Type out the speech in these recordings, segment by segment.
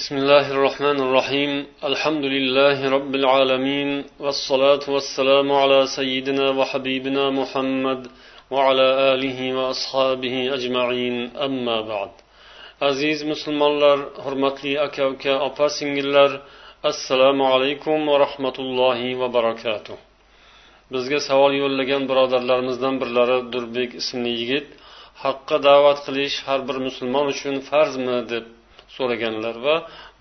بسم الله الرحمن الرحيم الحمد لله رب العالمين والصلاة والسلام على سيدنا وحبيبنا محمد وعلى آله وأصحابه أجمعين أما بعد aziz musulmonlar hurmatli aka uka opa singillar assalomu alaykum va rahmatullohi va barakatuh bizga savol yo'llagan birodarlarimizdan birlari durbek ismli yigit haqqa da'vat qilish har bir musulmon uchun farzmi deb so'raganlar va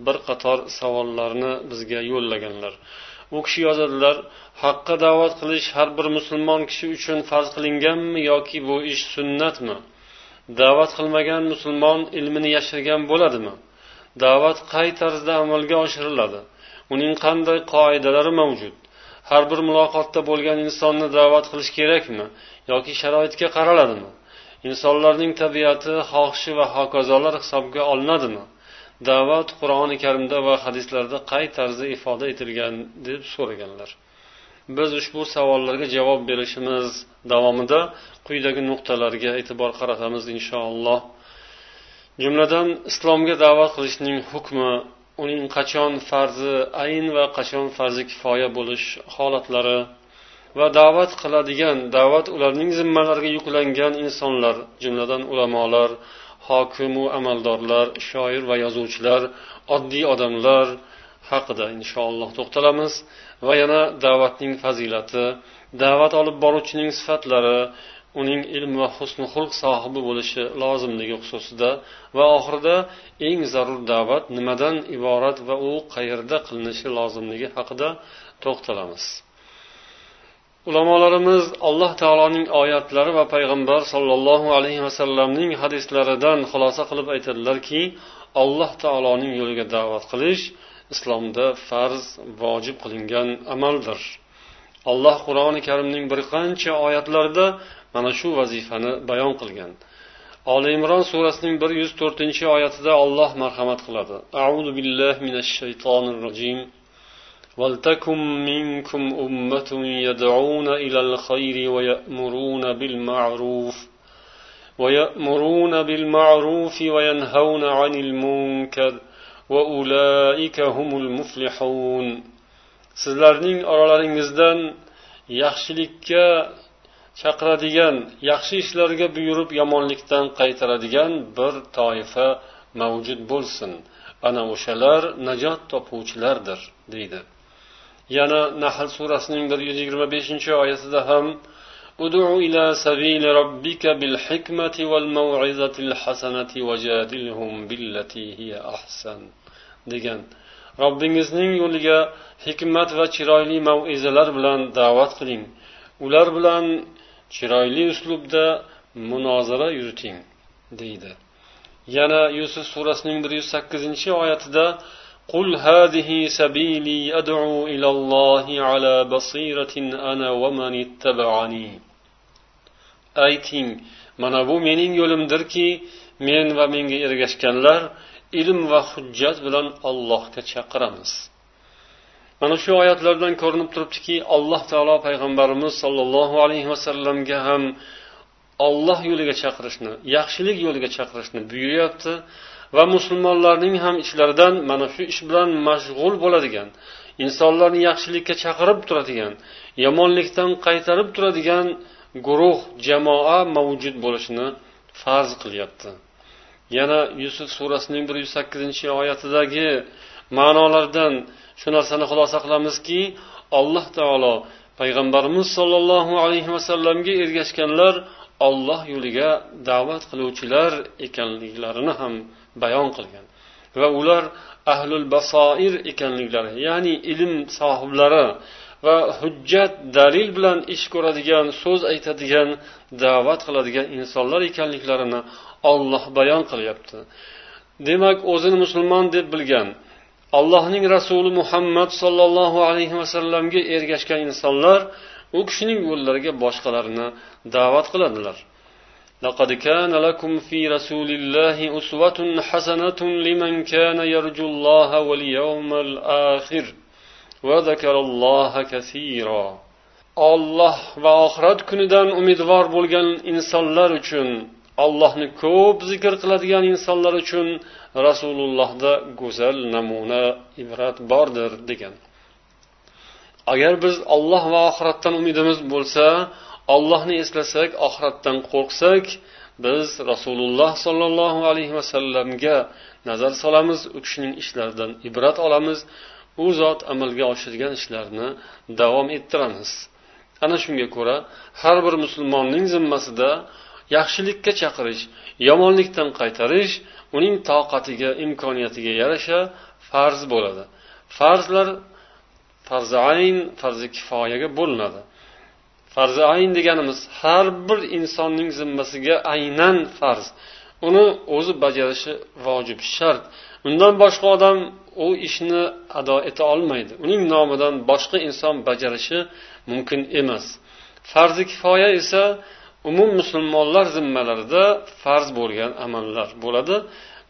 bir qator savollarni bizga yo'llaganlar. U kishi yozadilar haqqa da'vat qilish har bir musulmon kishi uchun farz qilinganmi yoki bu ish sunnatmi? Da'vat qilmagan musulmon ilmini yashirgan bo'ladimi? Da'vat qay tarzda amalga oshiriladi? Uning qanday qoidalari mavjud? Har bir muloqotda bo'lgan insonni da'vat qilish kerakmi yoki sharoitga qaraladimi? Insonlarning tabiati xohishi va hokazolar hisobga olinadimi? Da'vat qur'oni karimda va hadislarda qay tarzda ifoda etilgan deb so'raganlar. Biz ushbu savollarga javob berishimiz davomida quyidagi nuqtalarga e'tibor qaratamiz inshaalloh. Jumladan islomga da'vat qilishning hukmi uning qachon farzi ayn va qachon farzi kifoya bo'lish holatlari va da'vat qiladigan da'vat ularning zimmalariga yuklangan insonlar jumladan ulamolar hokimu amaldorlar shoir va yozuvchilar oddiy odamlar haqida inshaalloh to'xtalamiz. Va yana da'vatning fazilati da'vat olib boruvchining sifatlari uning ilm va husni xulq sohibi bo'lishi lozimligi xususida. Va oxirida eng zarur da'vat nimadan iborat va u qayerda qilinishi lozimligi haqida to'xtalamiz. Ulamolarimiz alloh taoloning oyatlari va payg'ambar sollallohu alayhi vasallamning hadislaridan xulosa qilib aytadilarki alloh taoloning yo'liga da'vat qilish islomda farz vojib qilingan amaldir. Alloh qur'oni karimning bir qancha oyatlarida mana shu vazifani bayon qilgan. Oli imron surasining bir yuz to'rtinchi oyatida olloh marhamat qiladi. Auzu billahi minash shaytonir rojim ولتكن منكم أمة يدعون إلى الخير ويأمرون بالمعروف ويأمرون بالمعروف وينهون عن المنكر وأولئك هم المفلحون sizlarning oralaringizdan yaxshilikka chaqiradigan yaxshi ishlarga buyurib yomonlikdan qaytaradigan bir toifa mavjud bo'lsin ana o'shalar najot topuvchilardir deydi yana nahl surasining bir yuz yigirma beshinchi oyatida ham ادع إلى سبيل ربك بالحكمة والموعظة الحسنة وجادلهم بالتي هي أحسن degan robbingizning yo'liga hikmat va chiroyli mavizalar bilan da'vat qiling ular bilan chiroyli uslubda munozara yuriting deydi yana yusuf surasining bir yuz sakkizinchi oyatida قل هذه سبيلي أدعو إلى الله على بصيرة أنا ومن اتبعني ayting mana bu mening yo'limdirki men va menga ergashganlar ilm va hujjat bilan ollohga chaqiramiz mana shu oyatlardan ko'rinib turibdiki alloh taolo payg'ambarimiz sollallohu alayhi vasallamga ham olloh yo'liga chaqirishni yaxshilik yo'liga chaqirishni buyuryapti Va musulmonlarning ham ichlaridan mana shu ish bilan mashg'ul bo'ladigan insonlarni yaxshilikka chaqirib turadigan yomonlikdan qaytarib turadigan guruh jamoa mavjud bo'lishini farz qilyapti. Yana yusuf surasining bir yuz sakkizinchi oyatidagi ma'nolardan shu narsani xulosa qilamizki alloh taolo payg'ambarimiz sollallohu alayhi vasallamga ergashganlar olloh yo'liga da'vat qiluvchilar ekanliklarini ham bayon qilgan. Va ular ahlul basoir ekanliklari ya'ni ilm sohiblari va hujjat dalil bilan ish ko'radigan so'z aytadigan da'vat qiladigan insonlar ekanliklarini olloh bayon qilyapti. Demak o'zini musulmon deb bilgan allohning rasuli muhammad sollallohu alayhi vasallamga ergashgan insonlar u kishining yo'llariga boshqalarni da'vat qiladilar لقد كان لكم في رسول الله أسوة حسنة لمن كان يرجو الله واليوم الآخر وذكر الله كثيرا olloh va oxirat kunidan umidvor bo'lgan insonlar uchun allohni ko'p zikr qiladigan insonlar uchun rasulullohda go'zal namuna ibrat bordir degan Agar biz olloh va oxiratdan umidimiz bo'lsa ollohni eslasak oxiratdan qo'rqsak biz rasululloh sollallohu alayhi vasallamga nazar solamiz u kishining ishlaridan ibrat olamiz u zot amalga oshirgan ishlarini davom ettiramiz. Ana shunga ko'ra har bir musulmonning zimmasida yaxshilikka chaqirish yomonlikdan qaytarish uning toqatiga imkoniyatiga yarasha farz bo'ladi. Farzlar farzi ayn farzi kifoyaga bo'linadi. Farzi ayn deganimiz har bir insonning zimmasiga aynan farz. Uni o'zi bajarishi vojib shart. Undan boshqa odam u ishni ado eta olmaydi. Uning nomidan boshqa inson bajarishi mumkin emas. Farzi kifoya esa umum musulmonlar zimmalarida farz bo'lgan amallar bo'ladi.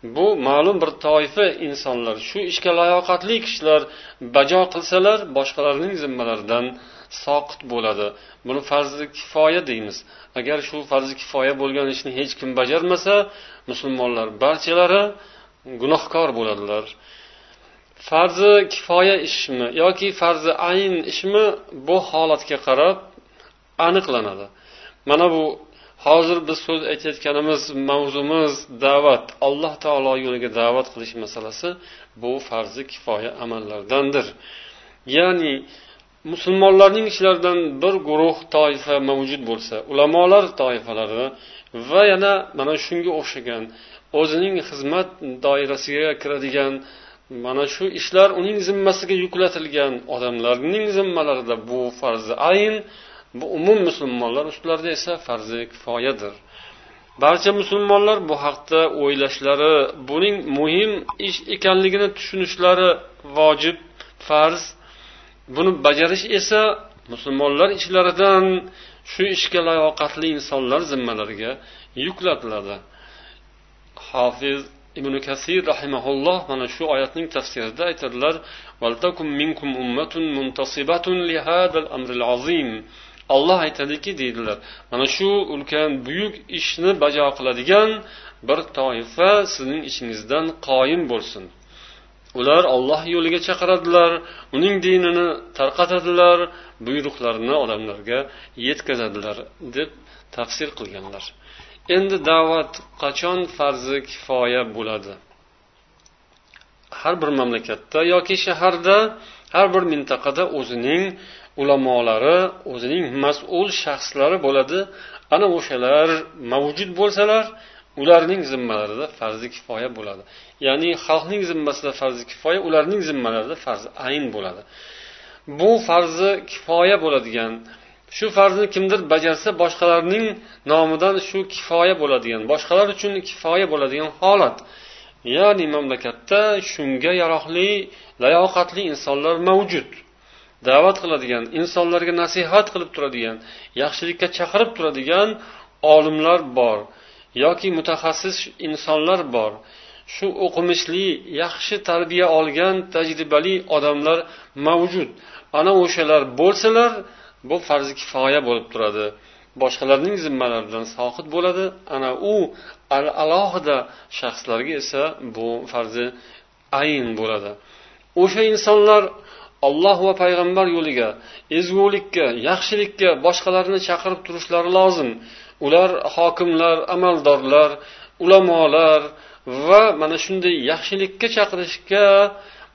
Bu ma'lum bir toifa insonlar. Shu ishga layoqatli kishilar bajo qilsalar boshqalarning zimmalaridan soqit bo'ladi. Buni farzi kifoya deymiz. Agar shu farzi kifoya bo'lgan ishni hech kim bajarmasa musulmonlar barchalari gunohkor bo'ladilar. Farzi kifoya ishmi yoki farzi ayn ishmi bu holatga qarab aniqlanadi. Mana bu hozir biz so'z aytayotganimiz mavzumiz da'vat. Alloh taolo yo'liga da'vat qilish masalasi bu farzi kifoya amallardandir. Ya'ni musulmonlarning ichlaridan bir guruh toifa mavjud bo'lsa ulamolar toifalari va yana mana shunga o'xshagan o'zining xizmat doirasiga kiradigan mana shu ishlar uning zimmasiga yuklatilgan odamlarning zimmalarida bu farzi ayn bu umum musulmonlar ustilarida esa farzi kifoyadir. Barcha musulmonlar bu haqda o'ylashlari buning muhim ish ekanligini tushunishlari vojib farz. Buni bajarish esa musulmonlar ichlaridan shu ishga layoqatli insonlar zimmalariga yuklatiladi. Hofiz ibn kasir rahimaulloh mana shu oyatning tafsirida aytadilar olloh aytadiki deydilar mana shu ulkan buyuk ishni bajo qiladigan bir toifa sizning ichingizdan qoyim bo'lsin. Ular olloh yo'liga chaqiradilar uning dinini tarqatadilar buyruqlarini odamlarga yetkazadilar deb tafsir qilganlar. Endi da'vat qachon farzi kifoya bo'ladi? Har bir mamlakatda yoki shaharda har bir mintaqada o'zining ulamolari o'zining mas'ul shaxslari bo'ladi. Ana o'shalar mavjud bo'lsalar ularning zimmalarida farzi kifoya bo'ladi. Ya'ni xalqning zimmasida farzi kifoya ularning zimmalarida farzi ayn bo'ladi. Bu farzi kifoya bo'ladigan shu farzni kimdir bajarsa boshqalarning nomidan shu kifoya bo'ladigan boshqalar uchun kifoya bo'ladigan holat. Ya'ni mamlakatda shunga yaroqli layoqatli insonlar mavjud. Da'vat qiladigan insonlarga nasihat qilib turadigan yaxshilikka chaqirib turadigan olimlar bor yoki mutaxassis insonlar bor. Shu o'qimishli yaxshi tarbiya olgan tajribali odamlar mavjud. Ana o'shalar bo'lsalar bu farzi kifoya bo'lib turadi. Boshqalarning zimmalaridan soqit bo'ladi. Ana u al alohida shaxslarga esa bu farzi ayn bo'ladi. O'sha insonlar olloh va payg'ambar yo'liga ezgulikka yaxshilikka boshqalarni chaqirib turishlari lozim. Ular hokimlar amaldorlar ulamolar va mana shunday yaxshilikka chaqirishga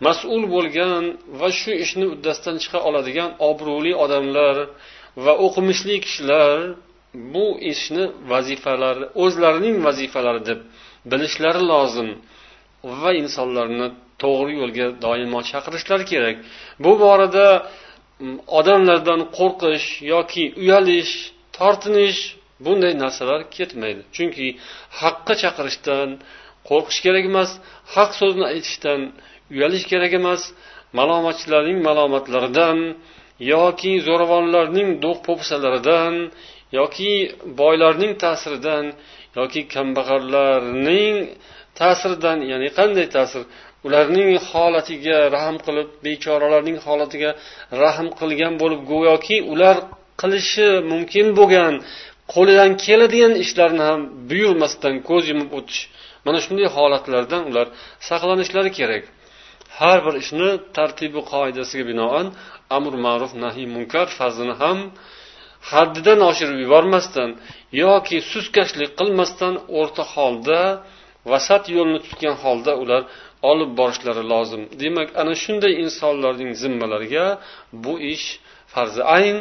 mas'ul bo'lgan va shu ishni uddasidan chiqa oladigan obro'li odamlar va o'qimishli kishilar bu ishni vazifalari o'zlarining vazifalari deb bilishlari lozim va insonlarni to'g'ri yo'lga doimo chaqirishlari kerak. Bu borada mm, odamlardan qo'rqish yoki uyalish tortinish bunday narsalar ketmaydi. Chunki haqqa chaqirishdan qo'rqish kerak emas haq so'zni aytishdan uyalish kerak emas malomatchilarning malomatlaridan yoki zo'ravonlarning do'q po'pisalaridan yoki boylarning ta'siridan yoki kambag'allarning ta'siridan ya'ni qanday ta'sir? Ularning holatiga rahm qilib bechoralarning holatiga rahm qilgan bo'lib go'yoki ular qilishi mumkin bo'lgan qo'lidan keladigan ishlarni ham buyurmasdan ko'z yumib o'tish. Mana shunday holatlardan ular saqlanishlari kerak. Har bir ishni tartibi qoidasiga binoan amr ma'ruf nahiy munkar farzini ham haddidan oshirib yubormasdan yoki suskashlik qilmasdan o'rta holda vasat yo'lni tutgan holda ular olib borishlari lozim. Demak ana shunday insonlarning zimmalariga bu ish farzi ayn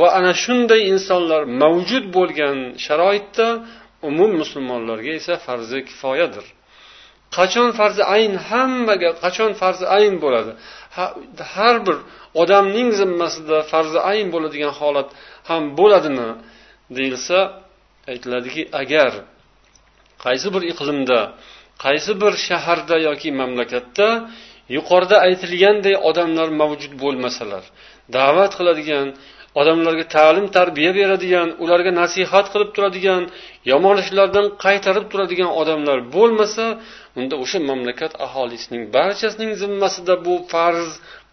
va ana shunday insonlar mavjud bo'lgan sharoitda umum musulmonlarga esa farzi kifoyadir. Qachon farzi ayn hammaga qachon farzi ayn bo'ladi? Har bir odamning zimmasida farzi ayn bo'ladigan holat ham bo'ladimi deyilsa aytiladiki agar qaysi bir iqlimda qaysi bir shaharda yoki mamlakatda yuqorida aytilganday odamlar mavjud bo'lmasalar da'vat qiladigan odamlarga ta'lim tarbiya beradigan ularga nasihat qilib turadigan yomon ishlardan qaytarib turadigan odamlar bo'lmasa unda o'sha mamlakat aholisining barchasining zimmasida bu farz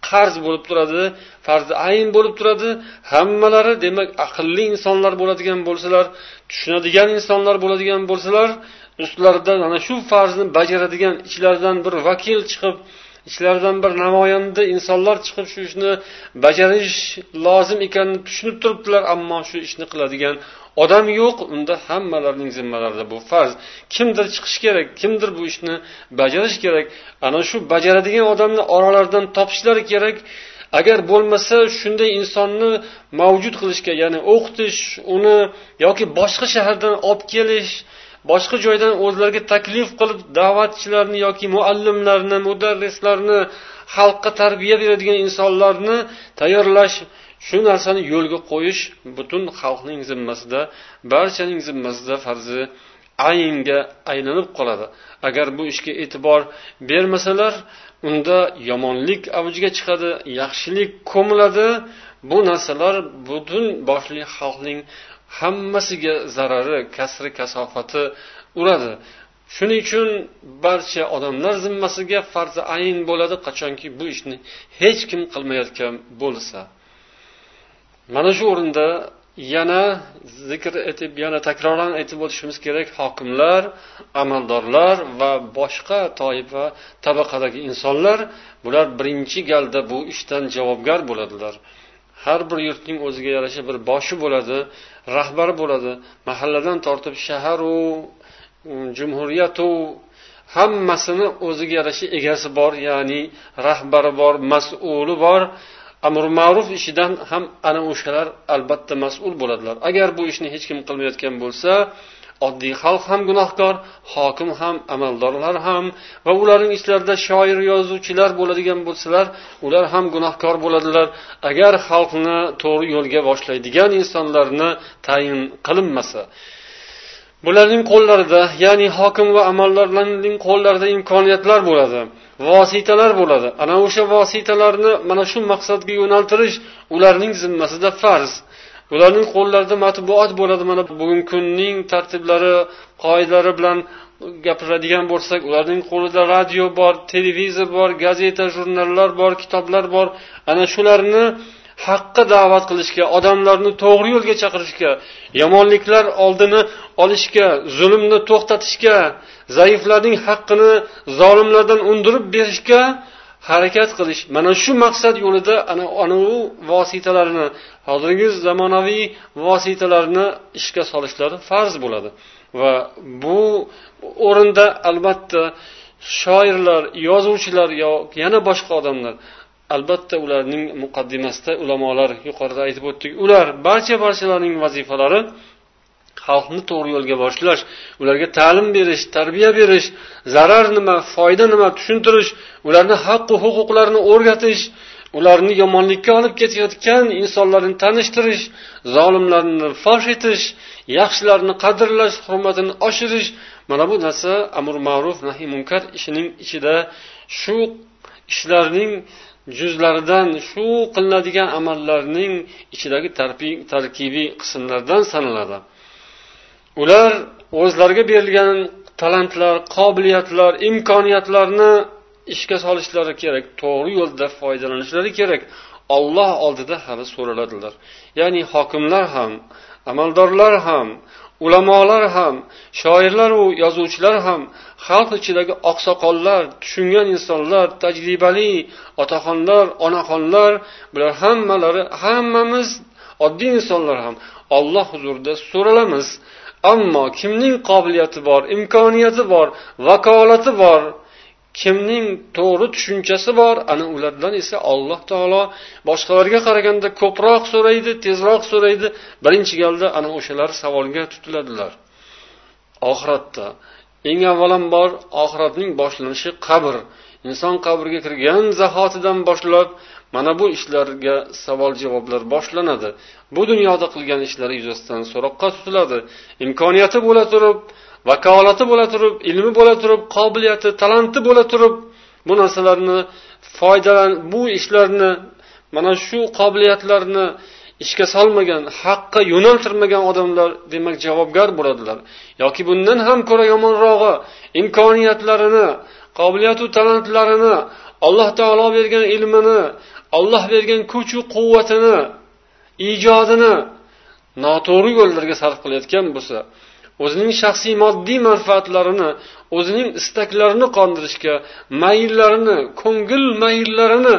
qarz bo'lib turadi farzi ayn bo'lib turadi. Hammalari demak aqlli insonlar bo'ladigan bo'lsalar tushunadigan insonlar bo'ladigan bo'lsalar ustlaridan ana shu farzni bajaradigan ichlaridan bir vakil chiqib ichlaridan bir namoyanda insonlar chiqib shu ishni bajarish lozim ekanini tushunib turibdilar ammo shu ishni qiladigan odam yo'q. Unda hammalarining zimmalarida bu farz. Kimdir chiqishi kerak kimdir bu ishni bajarish kerak. Ana shu bajaradigan odamni oralaridan topishlari kerak. Agar bo'lmasa shunday insonni mavjud qilishga ya'ni o'qitish uni yoki boshqa shahardan olib kelish boshqa joydan o'zlariga taklif qilib da'vatchilarni yoki muallimlarni mudarrislarni xalqqa tarbiya beradigan insonlarni tayyorlash shu narsani yo'lga qo'yish butun xalqning zimmasida barchaning zimmasida farzi aynga aylanib qoladi. Agar bu ishga e'tibor bermasalar unda yomonlik avjiga chiqadi yaxshilik ko'miladi. Bu narsalar butun boshli xalqning hammasiga zarari kasri kasofati uradi. Shuning uchun barcha odamlar zimmasiga farzi ayn bo'ladi. Qachonki bu ishni hech kim qilmayotgan bo'lsa. Mana shu o'rinda yana zikr etib yana takroran aytib o'tishimiz kerak. Hokimlar amaldorlar va boshqa toifa tabaqadagi insonlar bular birinchi galda bu ishdan javobgar bo'ladilar. Har bir yurtning o'ziga yarasha bir boshi bo'ladi rahbari bo'ladi. Mahalladan tortib shaharu mm, jumhuriyatu hammasini o'ziga yarasha egasi bor ya'ni rahbari bor mas'uli bor. Amr ma'ruf ishidan ham ana o'shalar albatta mas'ul bo'ladilar. Agar bu ishni hech kim qilmayotgan bo'lsa oddiy xalq ham gunohkor hokim ham amaldorlar ham va ularning ichlarida shoir yozuvchilar bo'ladigan bo'lsalar ular ham gunohkor bo'ladilar. Agar xalqni to'g'ri yo'lga boshlaydigan insonlarni tayin qilinmasa bularning qo'llarida ya'ni hokim va amaldorlarning qo'llarida imkoniyatlar bo'ladi vositalar bo'ladi. Ana o'sha vositalarni mana shu maqsadga yo'naltirish ularning zimmasida farz. Ularning qo'llarida matbuot bo'ladi. Mana bugungi kunning tartiblari qoidalari bilan gapiradigan bo'lsak ularning qo'lida radio bor televizor bor gazeta jurnallar bor kitoblar bor. Ana shularni haqqa da'vat qilishga odamlarni to'g'ri yo'lga chaqirishga yomonliklar oldini olishga zulmni to'xtatishga zaiflarning haqqini zolimlardan undirib berishga harakat qilish. Mana shu maqsad yo'lida ana anavi vositalarni hozirgi zamonaviy vositalarni ishga solishlari farz bo'ladi. Va bu o'rinda albatta shoirlar yozuvchilar yo yana boshqa odamlar albatta ularning muqaddimasida ulamolar yuqorida aytib o'tdik ular barcha barchalarning vazifalari xalqni to'g'ri yo'lga boshlash ularga ta'lim berish tarbiya berish zarar nima foyda nima tushuntirish ularni haqqu huquqlarini o'rgatish ularni yomonlikka olib ketayotgan insonlarni tanishtirish zolimlarni fosh etish yaxshilarni qadrlash hurmatini oshirish. Mana bu narsa amr ma'ruf nahiy munkar ishining ichida shu ishlarning juzlaridan shu qilinadigan amallarning ichidagi tarkibiy qismlardan sanaladi. Ular o'zlariga berilgan talantlar qobiliyatlar imkoniyatlarni ishga solishlari kerak to'g'ri yo'lda foydalanishlari kerak. Olloh oldida hali so'raladilar. Ya'ni hokimlar ham amaldorlar ham ulamolar ham shoirlaru yozuvchilar ham xalq ichidagi oqsoqollar tushungan insonlar tajribali otaxonlar onaxonlar bular hammalari hammamiz oddiy insonlar ham olloh huzurida so'ralamiz. Ammo kimning qobiliyati bor imkoniyati bor vakolati bor kimning to'g'ri tushunchasi bor ana ulardan esa alloh taolo boshqalarga qaraganda ko'proq so'raydi tezroq so'raydi. Birinchi galda ana o'shalar savolga tutiladilar. Oxiratda eng avvalambor oxiratning boshlanishi qabr. Inson qabrga kirgan zahotidan boshlab mana bu ishlarga savol javoblar boshlanadi. Bu dunyoda qilgan ishlari yuzasidan so'roqqa tutiladi. Imkoniyati bo'la turib vakolati bo'la turib ilmi bo'la turib qobiliyati talanti bo'la turib bu narsalarni foydalan bu ishlarni mana shu qobiliyatlarni ishga solmagan haqqa yo'naltirmagan odamlar demak javobgar bo'ladilar. Yoki bundan ham ko'ra yomonrog'i imkoniyatlarini qobiliyatu talantlarini alloh taolo bergan ilmini olloh bergan kuchu quvvatini ijodini noto'g'ri yo'llarga sarf qilayotgan bo'lsa o'zining shaxsiy moddiy manfaatlarini o'zining istaklarini qondirishga mayllarini ko'ngil mayllarini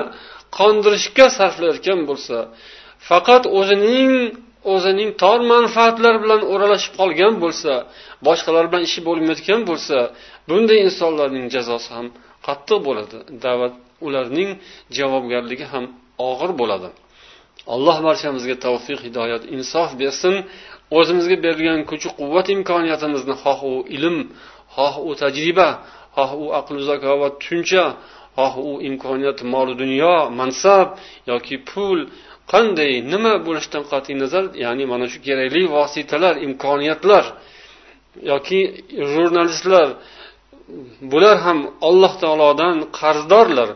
qondirishga sarflayotgan bo'lsa faqat o'zining o'zining tor manfaatlari bilan o'ralashib qolgan bo'lsa boshqalar bilan ishi bo'lmayotgan bo'lsa bunday insonlarning jazosi ham qattiq bo'ladi. Da'vat ularning javobgarligi ham og'ir bo'ladi. Alloh barchamizga tavfiq hidoyat insof bersin. O'zimizga berilgan kuch quvvat imkoniyatimizni xoh u ilm xoh u tajriba xoh u aql zakovat tushuncha xoh u imkoniyat mol dunyo mansab yoki pul qanday nima bo'lishidan qat'iy nazar ya'ni mana shu kerakli vositalar imkoniyatlar yoki jurnalistlar bular ham alloh taolodan qarzdorlar.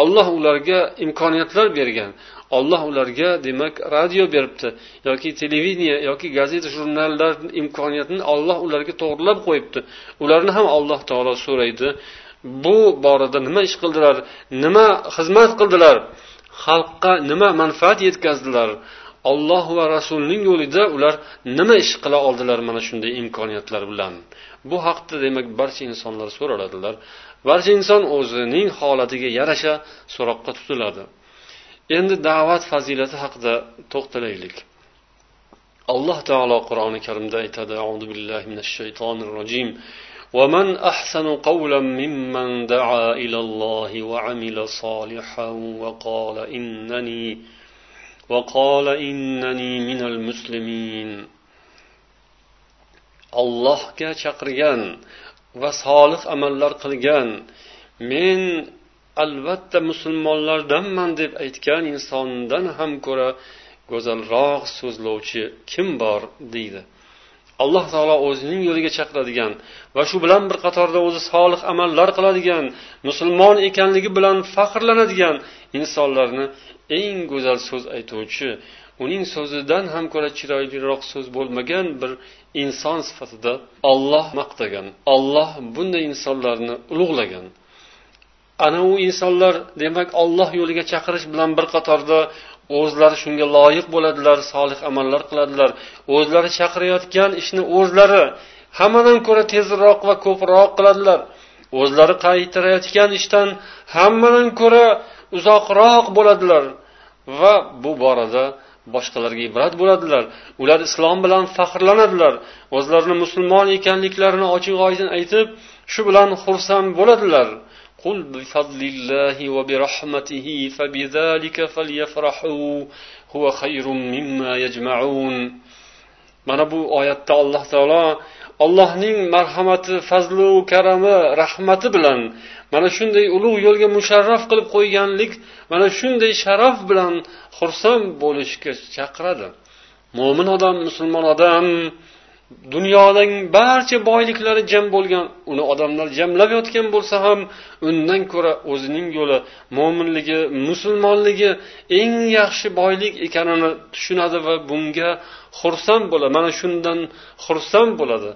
Olloh ularga imkoniyatlar bergan. Olloh ularga demak radio beribdi yoki televideniya yoki gazeta jurnallar imkoniyatini olloh ularga to'g'irlab qo'yibdi. Ularni ham alloh taolo so'raydi. Bu borada nima ish qildilar? Nima xizmat qildilar? Xalqqa nima manfaat yetkazdilar? olloh va rasulning yo'lida ular nima ish qila oldilar mana shunday imkoniyatlar bilan bu haqda demak barcha insonlar so'raladilar barcha inson o'zining holatiga yarasha so'roqqa tutiladi endi da'vat fazilati haqida to'xtalaylik alloh taolo qur'oni karimda aytadi auzu billahi minash shaytonir rojim ومن أحسن قولا ممن دعا إلى الله وعمل صالحا وقال إنني وقال إنني من المسلمين allohga chaqirgan va solih amallar qilgan men albatta musulmonlardanman deb aytgan insondan ham ko'ra go'zalroq so'zlovchi kim bor deydi alloh taolo o'zining yo'liga chaqiradigan va shu bilan bir qatorda o'zi solih amallar qiladigan musulmon ekanligi bilan faxrlanadigan insonlarni eng go'zal so'z aytuvchi uning so'zidan ham ko'ra chiroyliroq so'z bo'lmagan bir inson sifatida olloh maqtagan olloh bunday insonlarni ulug'lagan. Ana u insonlar demak olloh yo'liga chaqirish bilan bir qatorda o'zlari shunga loyiq bo'ladilar solih amallar qiladilar. O'zlari chaqirayotgan ishni o'zlari hammadan ko'ra tezroq va ko'proq qiladilar. O'zlari qaytarayotgan ishdan hammadan ko'ra uzoqroq bo'ladilar va bu borada boshqalarga ibrat bo'ladilar ular islom bilan faxrlanadilar o'zlarini musulmon ekanliklarini ochiq oydin aytib shu bilan xursand bo'ladilar قل بفضل الله وبرحمته فبذلك فليفرحوا هو خير مما يجمعون mana bu oyatda alloh taolo allohning marhamati fazlu karami rahmati bilan mana shunday ulug' yo'lga musharraf qilib qo'yganlik mana shunday sharaf bilan xursand bo'lishga chaqiradi. Mo'min odam musulmon odam dunyoning barcha boyliklari jam bo'lgan uni odamlar jamlab yotgan bo'lsa ham undan ko'ra o'zining yo'li mo'minligi musulmonligi eng yaxshi boylik ekanini tushunadi va bunga xursand bo'ladi. Mana shundan xursand bo'ladi.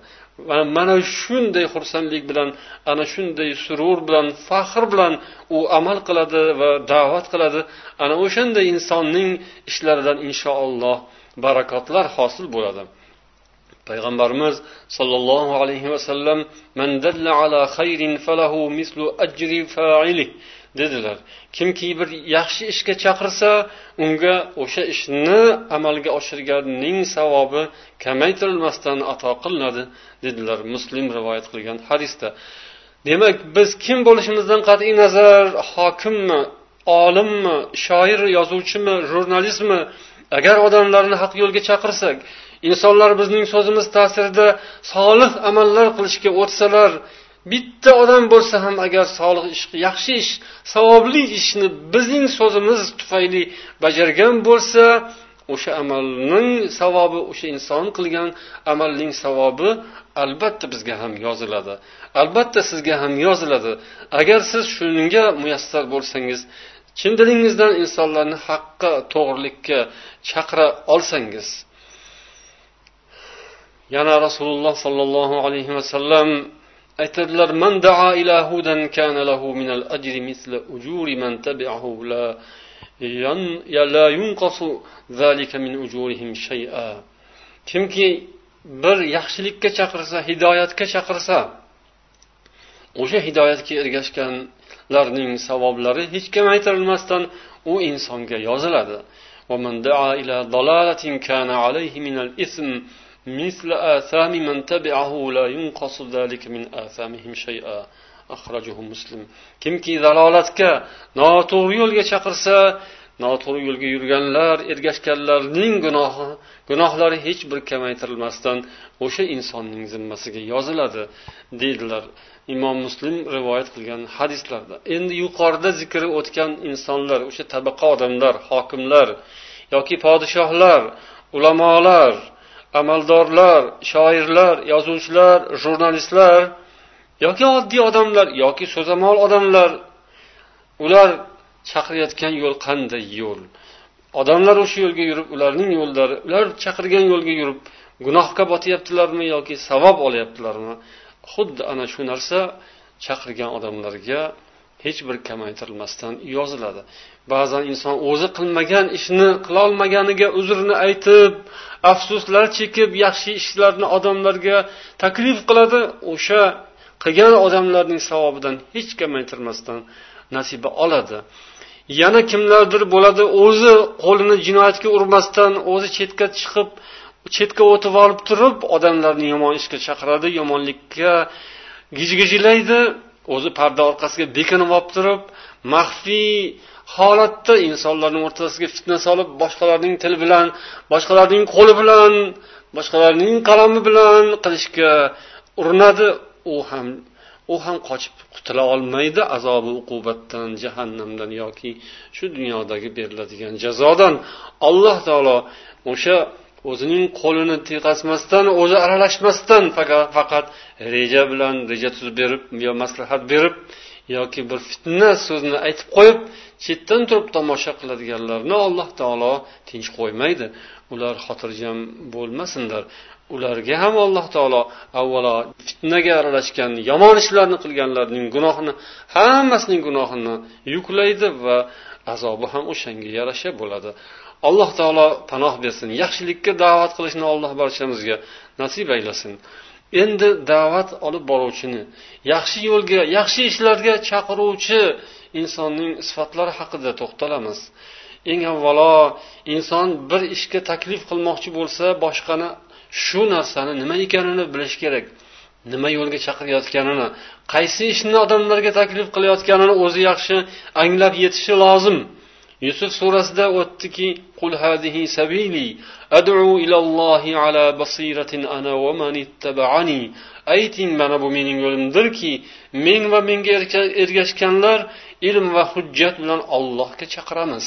Va mana shunday xursandlik bilan ana shunday surur bilan faxr bilan u amal qiladi va da'vat qiladi. Ana o'shanday insonning ishlaridan inshaalloh barakotlar hosil bo'ladi. Payg'ambarimiz sollallohu alayhi vasallam man ala falahu mislu ajri dedilar. Kimki bir yaxshi ishga chaqirsa unga o'sha ishni amalga oshirganning savobi kamaytirilmasdan ato qilinadi dedilar muslim rivoyat qilgan hadisda. Demak biz kim bo'lishimizdan qat'iy nazar hokimmi olimmi shoir yozuvchimi jurnalistmi agar odamlarni haq yo'lga chaqirsak insonlar bizning so'zimiz ta'sirida solih amallar qilishga o'tsalar bitta odam bo'lsa ham agar solih ish yaxshi ish savobli ishni bizning so'zimiz tufayli bajargan bo'lsa o'sha amalning savobi o'sha inson qilgan amalning savobi albatta bizga ham yoziladi. Albatta sizga ham yoziladi. Agar siz shunga muyassar bo'lsangiz chin dilingizdan insonlarni haqqa to'g'rilikka chaqira olsangiz yana rasululloh sollallohu alayhi vasallam aytadilar man daa ila hudan kana lahu min al ajri misla ujuri man tabi'ahu la la yunqasu zalika min ujurihim shay'a. Kimki bir yaxshilikka chaqirsa hidoyatga chaqirsa o'sha hidoyatga ergashganlarning savoblari hech kamaytirilmasdan u insonga yoziladi. ومن دعا إلى ضلالة كان عليه من الإثم مثل آثام من تبعه لا ينقص ذلك من آثامهم شيئا أخرجه مسلم kimki zalolatga noto'g'ri yo'lga chaqirsa noto'g'ri yo'lga yurganlar ergashganlarning gunohi gunohlari hech bir kamaytirilmasdan o'sha insonning zimmasiga yoziladi deydilar imom muslim rivoyat qilgan hadislarda endi yuqorida zikri o'tgan insonlar o'sha tabaqa odamlar hokimlar yoki podshohlar ulamolar amaldorlar shoirlar yozuvchilar jurnalistlar yoki oddiy odamlar yoki so'zamol odamlar ular chaqirayotgan yo'l qanday yo'l? Odamlar o'sha yo'lga yurib ularning yo'llari ular chaqirgan yo'lga yurib gunohga botyaptilarmi yoki savob olyaptilarmi? Xuddi ana shu narsa chaqirgan odamlarga hech bir kamaytirilmasdan yoziladi. Ba'zan inson o'zi qilmagan ishni qilolmaganiga uzrni aytib afsuslar chekib yaxshi ishlarni odamlarga taklif qiladi o'sha qilgan odamlarning savobidan hech kamaytirmasdan nasiba oladi. Yana kimlardir bo'ladi o'zi qo'lini jinoyatga urmasdan o'zi chetga chiqib chetga o'tib olib turib odamlarni yomon ishga chaqiradi yomonlikka gijgijlaydi o'zi parda orqasiga bekinib olib turib maxfiy holatda insonlarning o'rtasiga fitna solib boshqalarning tili bilan boshqalarning qo'li bilan boshqalarning qalami bilan qilishga urinadi. U ham u ham qochib qutula olmaydi azobi uqubatdan jahannamdan yoki shu dunyodagi beriladigan jazodan. Alloh taolo o'sha o'zining qo'lini tiqasmasdan o'zi aralashmasdan faqat reja bilan reja tuzib berib yo maslahat berib yoki bir fitna so'zni aytib qo'yib chetdan turib tomosha qiladiganlarni alloh taolo tinch qo'ymaydi. Ular xotirjam bo'lmasinlar. Ularga ham alloh taolo avvalo fitnaga aralashgan yomon ishlarni qilganlarning gunohini hammasining gunohini yuklaydi va azobi ham o'shanga yarasha bo'ladi. Alloh taolo panoh bersin yaxshilikka da'vat qilishni alloh barchamizga nasib aylasin. Endi da'vat olib boruvchini yaxshi yo'lga yaxshi ishlarga chaqiruvchi insonning sifatlari haqida to'xtalamiz. Eng avvalo inson bir ishga taklif qilmoqchi bo'lsa boshqani shu narsani nima ekanini bilish kerak. Nima yo'lga chaqirayotganini qaysi ishni odamlarga taklif qilayotganini o'zi yaxshi anglab yetishi lozim. Yusuf surasida o'tdiki qul hadihi sabili ad'u ilallohi ala basiratin ana va man ittaba'ani. Ayting mana bu mening yo'limdirki men va menga ergashganlar ilm va hujjat bilan ollohga chaqiramiz.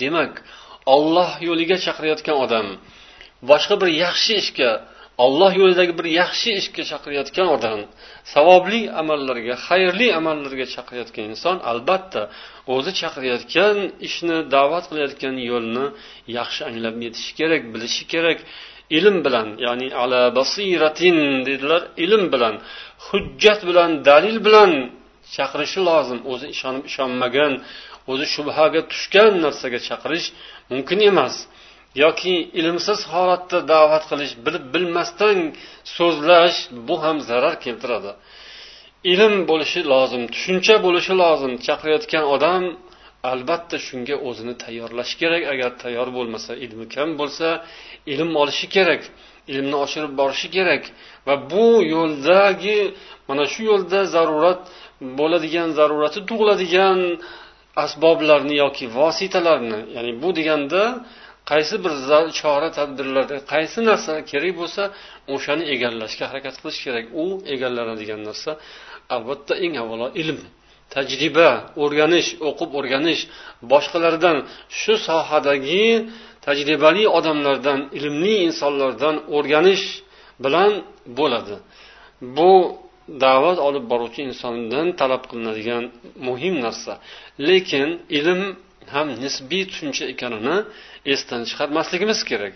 Demak olloh yo'liga chaqirayotgan odam boshqa bir yaxshi ishga olloh yo'lidagi bir yaxshi ishga chaqirayotgan odam savobli amallarga xayrli amallarga chaqirayotgan inson albatta o'zi chaqirayotgan ishni da'vat qilayotgan yo'lni yaxshi anglab yetishi kerak bilishi kerak. Ilm bilan ya'ni ala basiratin dedilar ilm bilan hujjat bilan dalil bilan chaqirishi lozim. O'zi ishonib ishonmagan o'zi shubhaga tushgan narsaga chaqirish mumkin emas. Yoki ilmsiz holatda da'vat qilish bilib bilmasdan so'zlash bu ham zarar keltiradi. Ilm bo'lishi lozim tushuncha bo'lishi lozim. Chaqirayotgan odam albatta shunga o'zini tayyorlashi kerak. Agar tayyor bo'lmasa ilmi kam bo'lsa ilm olishi kerak ilmni oshirib borishi kerak va bu yo'ldagi mana shu yo'lda zarurat bo'ladigan zarurati tug'iladigan asboblarni yoki vositalarni ya'ni bu deganda qaysi bir chora tadbirlarda qaysi narsa kerak bo'lsa o'shani egallashga harakat qilish kerak. U egallanadigan narsa albatta eng avvalo ilm tajriba o'rganish o'qib o'rganish boshqalardan shu sohadagi tajribali odamlardan ilmli insonlardan o'rganish bilan bo'ladi. Bu da'vat olib boruvchi insondan talab qilinadigan muhim narsa. Lekin ilm ham nisbiy tushuncha ekanini esdan chiqarmasligimiz kerak.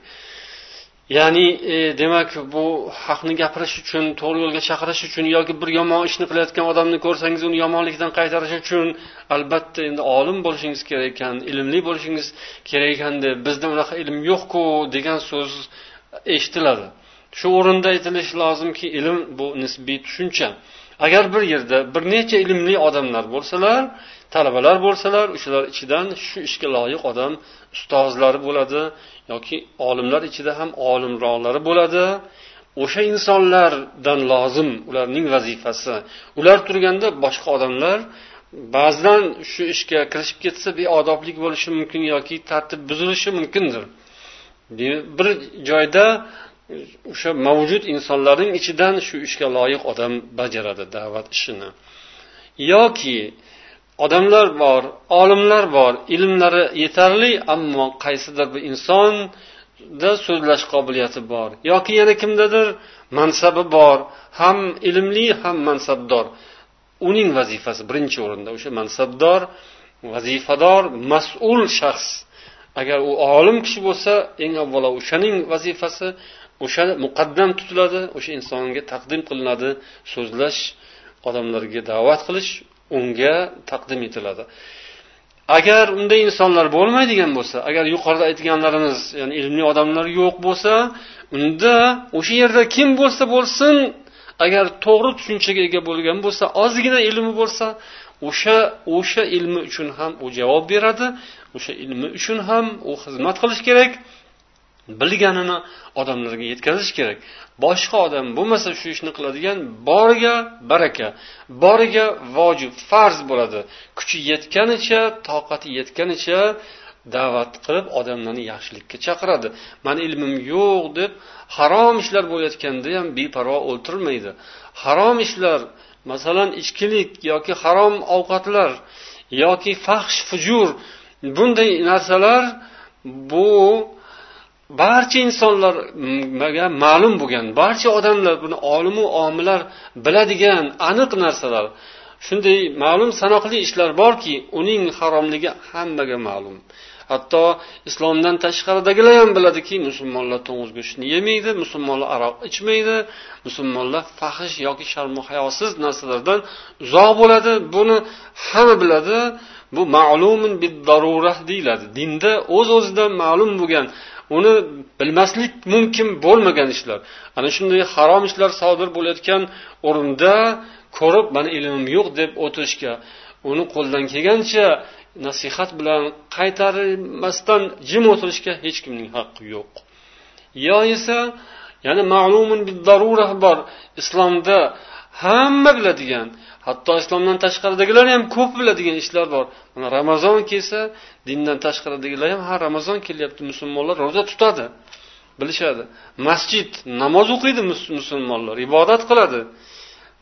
Ya'ni e, demak bu haqni gapirish uchun to'g'ri yo'lga chaqirish uchun yoki bir yomon ishni qilayotgan odamni ko'rsangiz uni yomonlikdan qaytarish uchun albatta endi olim bo'lishingiz kerak ekan ilmli bo'lishingiz kerak ekan deb bizda unaqa ilm yo'qku degan so'z eshitiladi. Shu o'rinda aytilishi lozimki ilm bu nisbiy tushuncha. Agar bir yerda bir necha ilmli odamlar bo'lsalar talabalar bo'lsalar o'shalar ichidan shu ishga loyiq odam ustozlari bo'ladi yoki olimlar ichida ham olimroqlari bo'ladi. O'sha insonlardan lozim ularning vazifasi. Ular turganda boshqa odamlar ba'zidan shu ishga kirishib ketsa beodoblik bo'lishi mumkin yoki tartib buzilishi mumkindir. Bir joyda o'sha mavjud insonlarning ichidan shu ishga loyiq odam bajaradi da'vat ishini. Yoki odamlar bor olimlar bor ilmlari yetarli ammo qaysidir bir insonda so'zlash qobiliyati bor yoki yana kimdadir mansabi bor ham ilmli ham mansabdor. Uning vazifasi birinchi o'rinda o'sha mansabdor vazifador mas'ul shaxs. Agar u olim kishi bo'lsa eng avvalo o'shaning vazifasi o'sha muqaddam tutiladi o'sha insonga taqdim qilinadi so'zlash odamlarga da'vat qilish unga taqdim etiladi. Agar unday insonlar bo'lmaydigan bo'lsa agar yuqorida aytganlarimiz ya'ni ilmli odamlar yo'q bo'lsa unda o'sha yerda kim bo'lsa bo'lsin agar to'g'ri tushunchaga ega bo'lgan bo'lsa ozgina ilmi bo'lsa o'sha o'sha ilmi uchun ham u javob beradi o'sha ilmi uchun ham u xizmat qilishi kerak. Bilganini odamlarga yetkazish kerak. Boshqa odam bo'lmasa shu ishni qiladigan boriga baraka boriga vojib farz bo'ladi. Kuchi yetganicha toqati yetganicha da'vat qilib odamlarni yaxshilikka chaqiradi. Mani ilmim yo'q deb harom ishlar bo'layotganda ham beparvo o'ltirmaydi. Harom ishlar masalan ichkilik yoki harom ovqatlar yoki fahsh fujur bunday narsalar bu barcha insonlarga ma'lum bo'lgan barcha odamlar buni olimu omilar biladigan aniq narsalar. Shunday ma'lum sanoqli ishlar borki uning haromligi hammaga ma'lum. Hatto islomdan tashqaridagilar ham biladiki musulmonlar to'ng'iz go'shtini yemaydi musulmonlar aroq ichmaydi musulmonlar fahish yoki sharmu hayosiz narsalardan uzoq bo'ladi. Buni hamma biladi. Bu ma'lumun bid deyiladi. Dinda o'z o'zidan ma'lum bo'lgan uni bilmaslik mumkin bo'lmagan ishlar. Ana shunday harom ishlar sodir bo'layotgan o'rinda ko'rib mani ilmim yo'q deb o'tirishga uni qo'ldan kelgancha nasihat bilan qaytarmasdan jim o'tirishga hech kimning haqqi yo'q. Yo esa yana ma'lumun bor islomda hamma biladigan hatto islomdan tashqaridagilar ham ko'p biladigan ishlar bor. Mana ramazon kelsa dindan tashqaridagilar ham ha ramazon kelyapti musulmonlar ro'za tutadi bilishadi. Masjid namoz o'qiydi musulmonlar ibodat qiladi.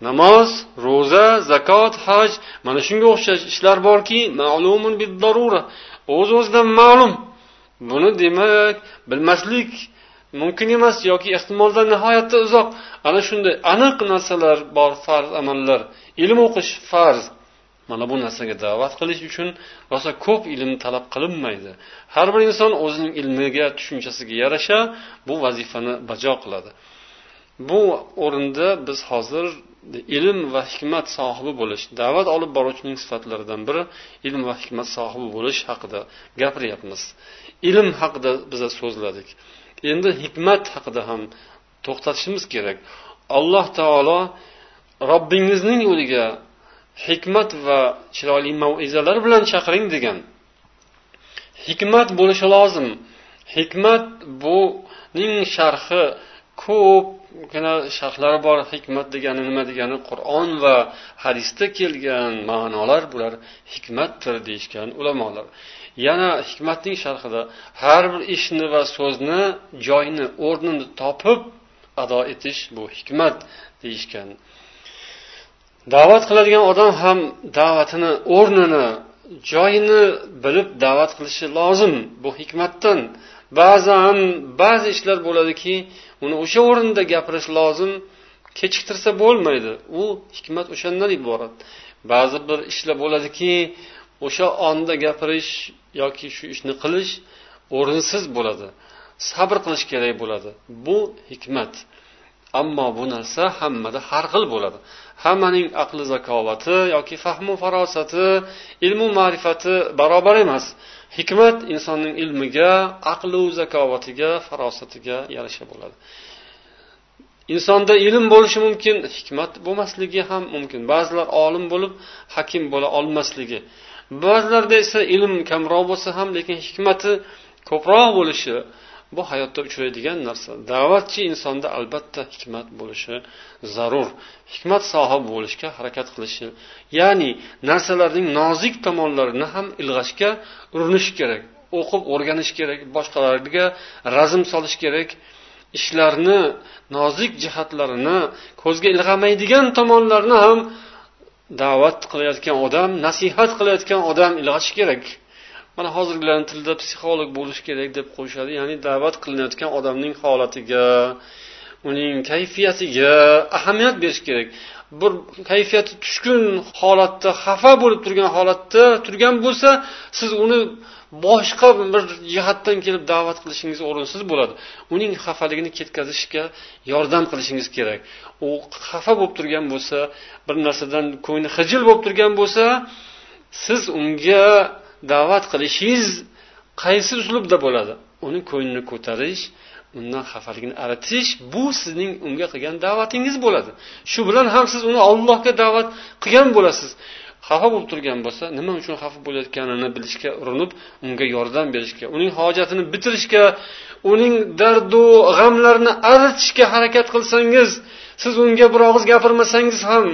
Namoz ro'za zakot haj mana shunga o'xshash ishlar borki ma'lumun o'z o'zidan ma'lum. Buni demak bilmaslik mumkin emas yoki ehtimoldan nihoyatda uzoq. Ana shunday aniq narsalar bor farz amallar. Ilm o'qish farz. Mana bu narsaga da'vat qilish uchun rosa ko'p ilm talab qilinmaydi. Har bir inson o'zining ilmiga tushunchasiga yarasha bu vazifani bajo qiladi. Bu o'rinda biz hozir ilm va hikmat sohibi bo'lish da'vat olib boruvchining sifatlaridan biri ilm va hikmat sohibi bo'lish haqida gapiryapmiz. Ilm haqida biza so'zladik. Endi hikmat haqida ham to'xtatishimiz kerak. Alloh taolo robbingizning yo'liga hikmat va chiroyli maizalar bilan chaqiring degan. Hikmat bo'lishi lozim. Hikmat buning sharhi. Ko'pgina sharhlari bor. Hikmat degani nima degani? Qur'on va hadisda kelgan ma'nolar bular hikmatdir deyishgan ulamolar. Yana hikmatning sharhida har bir ishni va so'zni joyini o'rnini topib ado etish bu hikmat deyishgan. Da'vat qiladigan odam ham da'vatini o'rnini joyini bilib da'vat qilishi lozim bu hikmatdan. Ba'zan ba'zi ishlar bo'ladiki uni o'sha o'rinda gapirish lozim kechiktirsa bo'lmaydi. U hikmat o'shandan iborat. Ba'zi bir ishlar bo'ladiki o'sha onda gapirish yoki shu ishni qilish o'rinsiz bo'ladi. Sabr qilish kerak bo'ladi. Bu hikmat. Ammo bu narsa hammada har xil bo'ladi. Hammaning aqli zakovati yoki fahmu farosati ilmu ma'rifati barobar emas. Hikmat insonning ilmiga aqlu zakovatiga farosatiga yarasha bo'ladi. Insonda ilm bo'lishi mumkin hikmat bo'lmasligi ham mumkin. Ba'zilar olim bo'lib hakim bo'la olmasligi. Ba'zilarda esa ilm kamroq bo'lsa ham lekin hikmati ko'proq bo'lishi bu hayotda uchraydigan narsa. Da'vatchi insonda albatta hikmat bo'lishi zarur. Hikmat sohibi bo'lishga harakat qilishi ya'ni narsalarning nozik tomonlarini ham ilg'ashga urinish kerak o'qib o'rganish kerak boshqalarga razm solish kerak ishlarni nozik jihatlarini ko'zga ilg'amaydigan tomonlarini ham da'vat qilayotgan odam nasihat qilayotgan odam ilg'ashi kerak. Mana hozirgilarni tilida psixolog bo'lish kerak deb qo'yishadi. Ya'ni da'vat qilinayotgan odamning holatiga. Uning kayfiyatiga ahamiyat berish kerak. Bir kayfiyati tushkun holatda xafa bo'lib turgan holatda turgan bo'lsa siz uni boshqa bir jihatdan kelib da'vat qilishingiz o'rinsiz bo'ladi. Uning xafaligini ketkazishga yordam qilishingiz kerak. U xafa bo'lib turgan bo'lsa bir narsadan ko'ngli xijil bo'lib turgan bo'lsa siz unga da'vat qilishingiz qaysi uslubda bo'ladi? Uni ko'nglini ko'tarish undan xafaligini aritish bu sizning unga qilgan da'vatingiz bo'ladi. Shu bilan ham siz uni ollohga da'vat qilgan bo'lasiz. Xafa bo'lib turgan bo'lsa nima uchun xafa bo'layotganini bilishga urinib unga yordam berishga uning hojatini bitirishga uning dardu g'amlarini aritishga harakat qilsangiz siz unga bir og'iz gapirmasangiz ham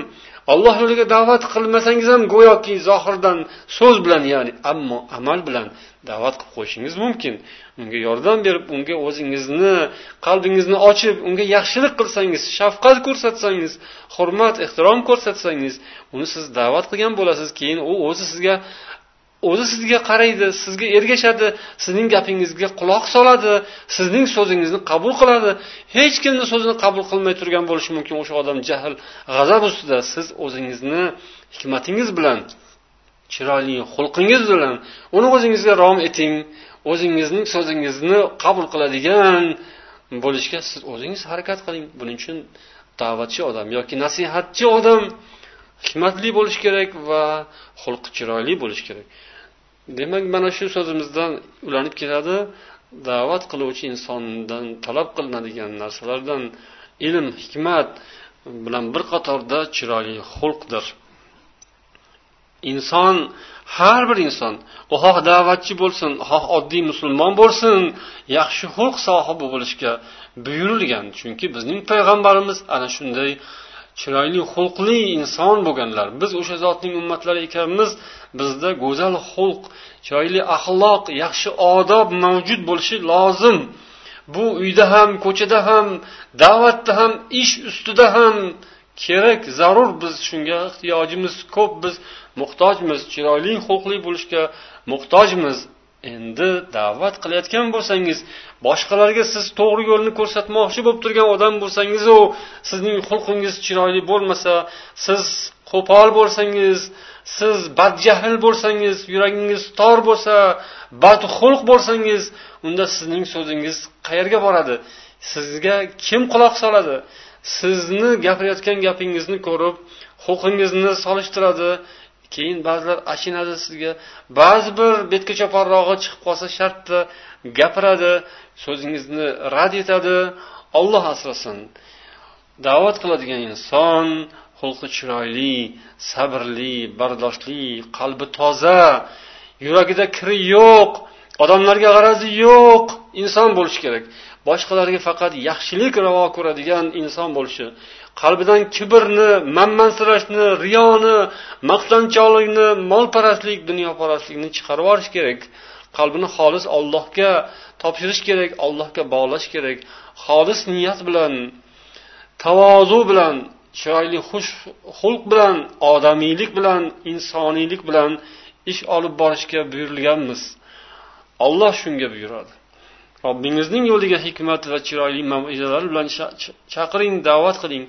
alloh yo'liga da'vat qilmasangiz ham go'yoki zohirdan so'z bilan ya'ni ammo amal bilan da'vat qilib qo'yishingiz mumkin. Unga yordam berib unga o'zingizni qalbingizni ochib unga yaxshilik qilsangiz shafqat ko'rsatsangiz hurmat ehtirom ko'rsatsangiz uni siz da'vat qilgan bo'lasiz. Keyin u o'zi sizga o'zi sizga qaraydi sizga ergashadi sizning gapingizga quloq soladi sizning so'zingizni qabul qiladi. Hech kimni so'zini qabul qilmay turgan bo'lishi mumkin. O'sha odam jahl g'azab ustida siz o'zingizni hikmatingiz bilan chiroyli xulqingiz bilan uni o'zingizga rom eting o'zingizning so'zingizni qabul qiladigan bo'lishga siz o'zingiz harakat qiling. Buning uchun da'vatchi odam yoki nasihatchi odam hikmatli bo'lishi kerak va xulqi chiroyli bo'lishi kerak. Demak mana shu so'zimizdan ulanib keladi. Da'vat qiluvchi insondan talab qilinadigan narsalardan ilm hikmat bilan bir qatorda chiroyli xulqdir. Inson har bir inson u xoh da'vatchi bo'lsin xoh oddiy musulmon bo'lsin yaxshi xulq sohibi bo'lishga buyurilgan. Chunki bizning payg'ambarimiz ana shunday chiroyli xulqli inson bo'lganlar. Biz o'sha zotning ummatlari ekanmiz bizda go'zal xulq chiroyli axloq yaxshi odob mavjud bo'lishi lozim. Bu uyda ham ko'chada ham da'vatda ham ish ustida ham kerak zarur biz shunga ehtiyojimiz ko'p biz muhtojmiz chiroyli xulqli bo'lishga muhtojmiz. Endi da'vat qilayotgan bo'lsangiz boshqalarga siz to'g'ri yo'lni ko'rsatmoqchi bo'lib turgan odam bo'lsangizu sizning xulqingiz chiroyli bo'lmasa siz qo'pol bo'lsangiz siz badjahl bo'lsangiz yuragingiz tor bo'lsa badxulq bo'lsangiz unda sizning so'zingiz qayerga boradi? Sizga kim quloq soladi? Sizni gapirayotgan gapingizni ko'rib huquqingizni solishtiradi. Keyin ba'zilar achinadi sizga. Ba'zi bir betga choparrog'i chiqib qolsa shartta gapiradi so'zingizni rad etadi. Olloh asrasin. Da'vat qiladigan inson xulqi chiroyli sabrli bardoshli qalbi toza yuragida kiri yo'q odamlarga g'arazi yo'q inson bo'lishi kerak. Boshqalarga faqat yaxshilik ravo ko'radigan inson bo'lishi qalbidan kibrni manmansirashni riyoni maqtanchoqlikni molparastlik dunyoparastlikni chiqarib yuborish kerak. Qalbini xolis ollohga topshirish kerak allohga bog'lash kerak. Xolis niyat bilan tavozu bilan chiroyli xush xulq bilan odamiylik bilan insoniylik bilan ish olib borishga buyurilganmiz. Olloh shunga buyuradi. Robbingizning yo'liga hikmat va chiroyli maizalar bilan chaqiring da'vat qiling.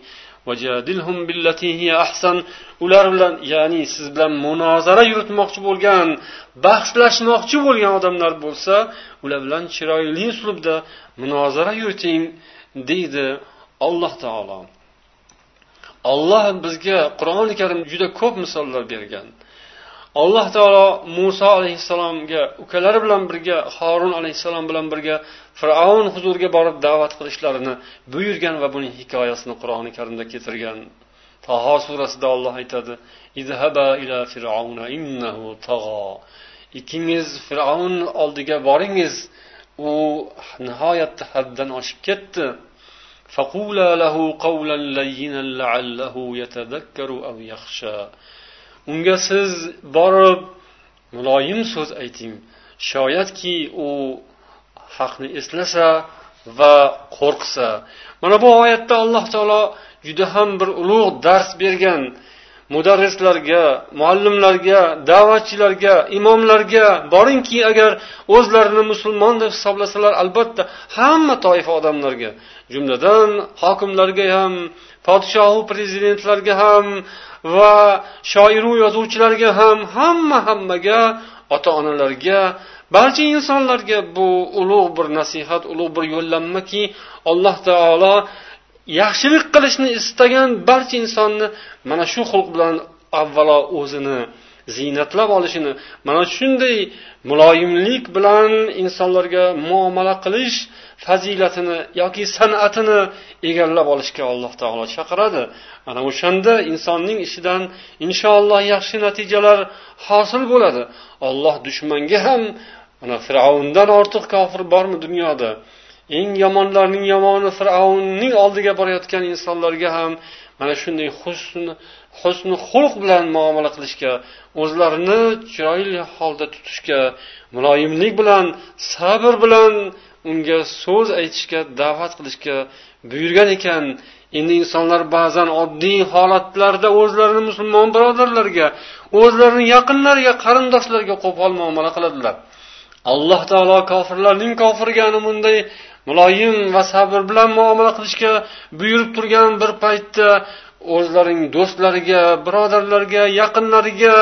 Ular bilan ya'ni siz bilan munozara yuritmoqchi bo'lgan bahslashmoqchi bo'lgan odamlar bo'lsa ular bilan chiroyli uslubda munozara yuriting deydi alloh taolo. Olloh bizga qur'oni karim juda ko'p misollar bergan. alloh taolo muso alayhissalomga ukalari bilan birga horun alayhissalom bilan birga fir'avn huzuriga borib da'vat qilishlarini buyurgan va buning hikoyasini qur'oni karimda keltirgan taho surasida olloh aytadi ila fir'auna innahu tag'o ikkingiz fir'avn oldiga boringiz u nihoyatda haddan oshib ketdi فقولا له قولا لينا لعله يتذكر أو يخشى unga siz borib muloyim so'z ayting. Shoyatki u haqni eslasa va qo'rqsa. Mana bu oyatda alloh taolo juda ham bir ulug' dars bergan. Mudarrislarga muallimlarga da'vatchilarga imomlarga boringki agar o'zlarini musulmon deb hisoblasalar albatta hamma toifa odamlarga jumladan hokimlarga ham podshohu prezidentlarga ham va shoiru yozuvchilarga ham hamma hammaga ota onalarga barcha insonlarga bu ulug' bir nasihat ulug' bir yo'llanmaki alloh taolo yaxshilik qilishni istagan barcha insonni mana shu xulq bilan avvalo o'zini ziynatlab olishini mana shunday muloyimlik bilan insonlarga muomala qilish fazilatini yoki san'atini egallab olishga alloh taolo chaqiradi. Ana o'shanda insonning ishidan inshaalloh yaxshi natijalar hosil bo'ladi. Olloh dushmanga ham mana fir'avndan ortiq kofir bormi dunyoda? Eng yomonlarning yomoni fir'avnning oldiga borayotgan insonlarga ham mana shunday husn husni xulq bilan muomala qilishga o'zlarini chiroyli holda tutishga muloyimlik bilan sabr bilan unga so'z aytishga da'vat qilishga buyurgan ekan. Endi insonlar ba'zan oddiy holatlarda o'zlarini musulmon birodarlarga o'zlarini yaqinlariga qarindoshlarga qo'pol muomala qiladilar. Alloh taolo kofirlarning kofirga ana bunday muloyim va sabr bilan muomala qilishga buyurib turgan bir paytda o'zlaring do'stlariga birodarlarga yaqinlariga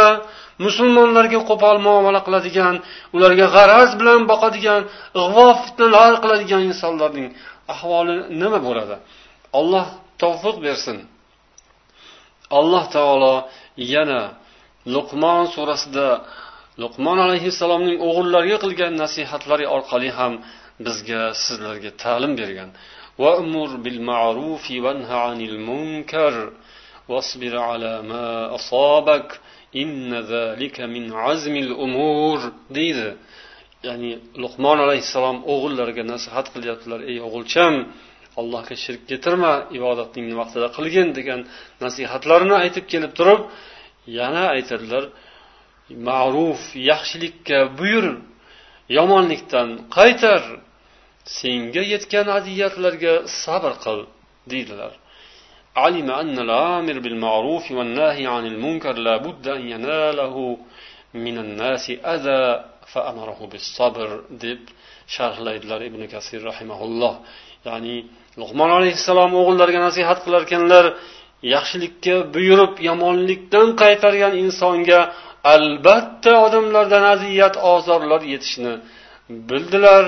musulmonlarga qo'pol muomala qiladigan ularga g'araz bilan boqadigan ig'vo fitnalar qiladigan insonlarning ahvoli nima bo'ladi alloh tavfiq bersin alloh taolo yana luqmon surasida luqmon alayhissalomning o'g'illariga qilgan nasihatlari orqali ham bizga sizlarga ta'lim bergan وأمر بالمعروف وانه عن المنكر واصبر على ما أصابك min azmil umur deydi. Ya'ni luqmon alayhissalom o'g'illariga nasihat qilyaptilar ey o'g'ilcham allohga shirk keltirma ibodatning vaqtida qilgin degan nasihatlarini aytib kelib turib yana aytadilar ma'ruf yaxshilikka buyur yomonlikdan qaytar senga yetgan aziyatlarga sabr qil deydilar. علم أن الآمر بالمعروف والناهي عن المنكر لا بد أن يناله من الناس أذى فأمره بالصبر deb sharhlaydilar ibn kasir rahimaulloh ya'ni lug'mon alayhissalom o'g'illariga nasihat qilar ekanlar yaxshilikka buyurib yomonlikdan qaytargan insonga albatta odamlardan aziyat ozorlar yetishini bildilar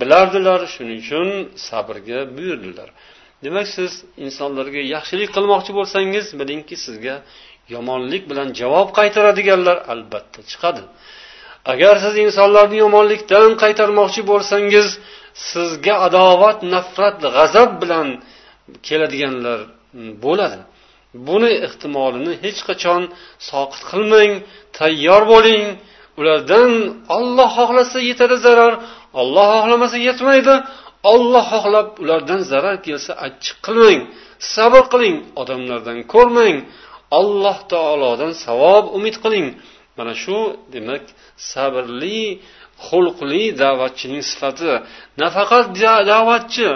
bilardilar shuning uchun sabrga buyurdilar demak siz insonlarga yaxshilik qilmoqchi bo'lsangiz bilingki sizga yomonlik bilan javob qaytaradiganlar albatta chiqadi. Agar siz insonlarni yomonlikdan qaytarmoqchi bo'lsangiz sizga adovat nafrat g'azab bilan keladiganlar bo'ladi. Buni ehtimolini hech qachon soqit qilmang tayyor bo'ling. Ulardan olloh xohlasa yetadi zarar olloh xohlamasa yetmaydi olloh xohlab ulardan zarar kelsa achchiq qilmang sabr qiling odamlardan ko'rmang. Alloh taolodan savob umid qiling. Mana shu demak sabrli xulqli da'vatchining sifati. Nafaqat da'vatchi.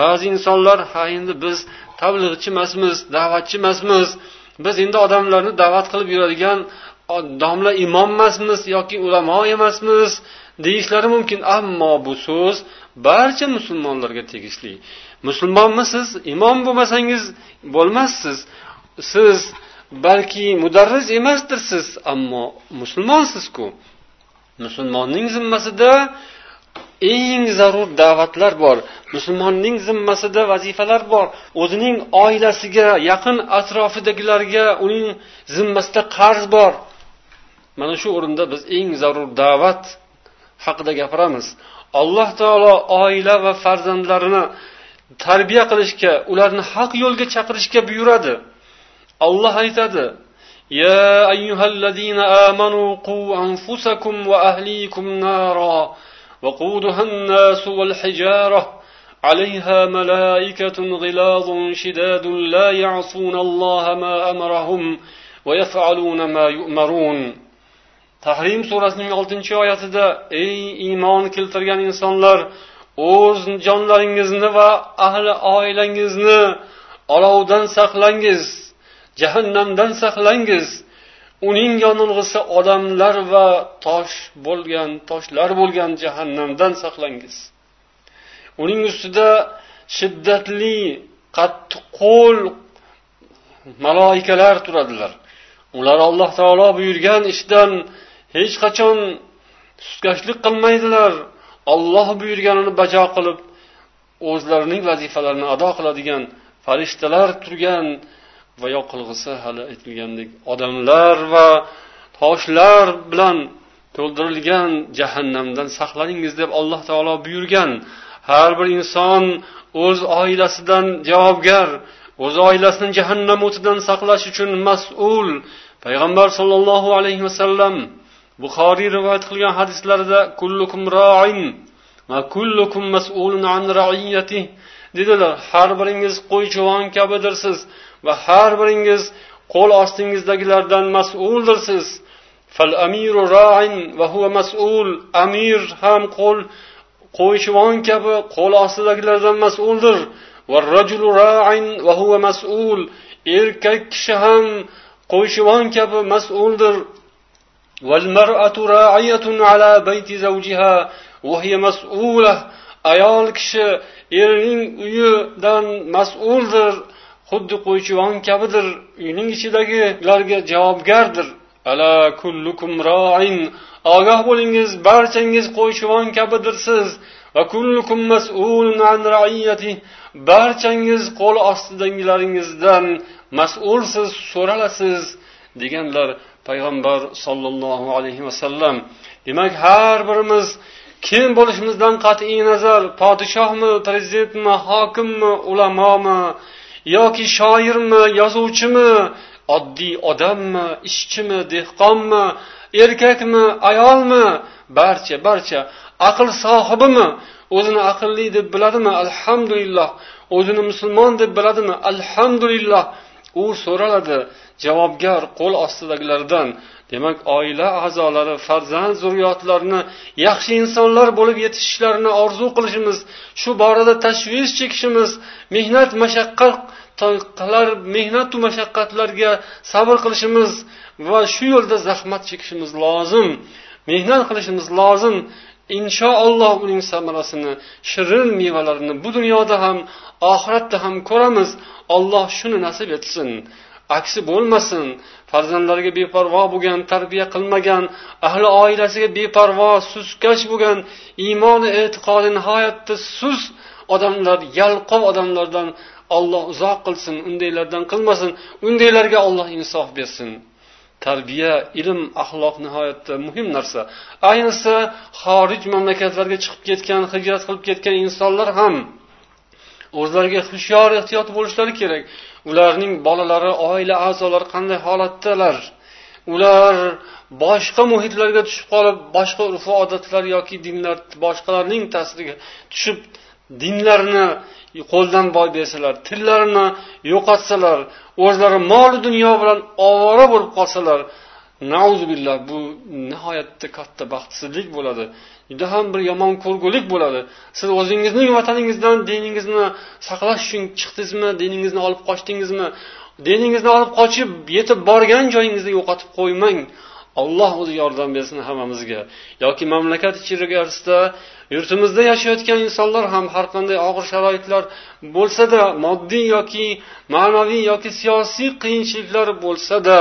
Ba'zi insonlar ha endi biz tablig'chi emasmiz da'vatchi emasmiz. Biz endi odamlarni da'vat qilib yuradigan domla imom emasmiz yoki ulamo emasmiz. Deyishlari mumkin. Ammo bu so'z barcha musulmonlarga tegishli. Musulmonmisiz? Imom bo'lmasangiz bo'lmassiz. Siz balki mudarris emasdirsiz ammo musulmonsizku. Musulmonning zimmasida eng zarur da'vatlar bor. Musulmonning zimmasida vazifalar bor. O'zining oilasiga yaqin atrofidagilarga uning zimmasida qarz bor. Mana shu o'rinda biz eng zarur da'vat haqida gapiramiz alloh taolo oila va farzandlarini tarbiya qilishga ularni haq yo'lga chaqirishga buyuradi olloh aytadi يا أيها الذين آمنوا قوا أنفسكم وأهليكم نارا وقودها الناس والحجارة عليها ملائكة غلاظ شداد لا يعصون الله ما أمرهم ويفعلون ما يؤمرون Tahrim surasining oltinchi oyatida ey iymon keltirgan insonlar o'z jonlaringizni va ahli oilangizni olovdan saqlangiz jahannamdan saqlangiz. Uning yonilg'isi odamlar va tosh bo'lgan toshlar bo'lgan jahannamdan saqlangiz. Uning ustida shiddatli qattiqqo'l maloikalar turadilar. Ular alloh taolo buyurgan ishdan hech qachon sustkashlik qilmaydilar. Olloh buyurganini bajo qilib o'zlarining vazifalarini ado qiladigan farishtalar turgan va yoqilg'isi hali aytilgandek odamlar va toshlar bilan to'ldirilgan jahannamdan saqlaningiz deb alloh taolo buyurgan. Har bir inson o'z oilasidan javobgar o'z oilasini jahannam o'tidan saqlash uchun mas'ul. Payg'ambar sollallohu alayhi vasallam buxoriy rivoyat qilgan hadislarida kullukum roin va kullukum mas'ulun an raiyati dedilar har biringiz qo'ychivon kabidirsiz va har biringiz qo'l ostingizdagilardan mas'uldirsiz fal amiru roin va huwa mas'ul amir ham qo'l qo'ychivon kabi qo'l ostidagilardan mas'uldir. Va rajulu roin va huwa mas'ul erkak kishi ham qo'ychivon kabi mas'uldir. Ayol kishi erining uyidan mas'uldir xuddi qo'ychivon kabidir uyning ichidagilarga javobgardir ala kullukum roin ogoh bo'lingiz barchangiz qo'ychivon kabidirsiz va kullukum mas'ulun an raiyati barchangiz qo'l ostidagilaringizdan mas'ulsiz so'ralasiz deganlar payg'ambar sollallohu alayhi vasallam demak har birimiz kim bo'lishimizdan qat'iy nazar podshohmi prezidentmi hokimmi ulamomi yoki shoirmi yozuvchimi oddiy odammi ishchimi dehqonmi erkakmi ayolmi barcha barcha aql sohibimi o'zini aqlli deb biladimi alhamdulillah o'zini musulmon deb biladimi alhamdulillah u so'raladi. Javobgar qo'l ostidagilardan demak oila a'zolari farzand zurriyotlarini yaxshi insonlar bo'lib yetishishlarini orzu qilishimiz shu borada tashvish chekishimiz mehnat mashaqqat qilar mehnatu mashaqqatlarga sabr qilishimiz va shu yo'lda zahmat chekishimiz lozim mehnat qilishimiz lozim. Inshaalloh uning samarasini shirin mevalarini bu dunyoda ham oxiratda ham ko'ramiz. Alloh shuni nasib etsin. Aksi bo'lmasin farzandlariga beparvo bo'lgan tarbiya qilmagan ahli oilasiga beparvo suskash bo'lgan iymoni e'tiqodi nihoyatda sust odamlar yalqov odamlardan olloh uzoq qilsin undaylardan qilmasin undaylarga olloh insof bersin. Tarbiya ilm axloq nihoyatda muhim narsa. Ayniqsa xorij mamlakatlarga chiqib ketgan hijrat qilib ketgan insonlar ham o'zlariga hushyor ehtiyot bo'lishlari kerak. Ularning bolalari oila a'zolari qanday holatdalar? Ular boshqa muhitlarga tushib qolib boshqa urf odatlar yoki dinlar boshqalarning ta'siriga tushib dinlarini qo'ldan boy bersalar tillarini yo'qotsalar o'zlari mol dunyo bilan ovora bo'lib qolsalar billah bu nihoyatda katta baxtsizlik bo'ladi. Juda ham bir yomon ko'rgulik bo'ladi. Siz o'zingizning vataningizdan diningizni saqlash uchun chiqdingizmi diningizni olib qochdingizmi? Diningizni olib qochib yetib borgan joyingizda yo'qotib qo'ymang. Alloh o'zi yordam bersin hammamizga. Yoki mamlakat ichkarisida yurtimizda yashayotgan insonlar ham har qanday og'ir sharoitlar bo'lsada moddiy yoki ma'naviy yoki siyosiy qiyinchiliklar bo'lsada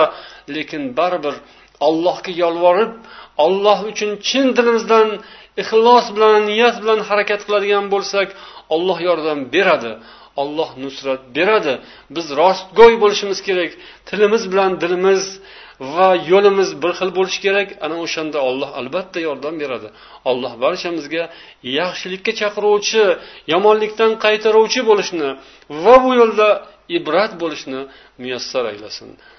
lekin baribir allohga yolvorib olloh uchun chin dilimizdan ixlos bilan niyat bilan harakat qiladigan bo'lsak olloh yordam beradi olloh nusrat beradi. Biz rostgo'y bo'lishimiz kerak tilimiz bilan dilimiz va yo'limiz bir xil bo'lishi kerak. Ana o'shanda olloh albatta yordam beradi. Alloh barchamizga yaxshilikka chaqiruvchi yomonlikdan qaytaruvchi bo'lishni va bu yo'lda ibrat bo'lishni muyassar aylasin.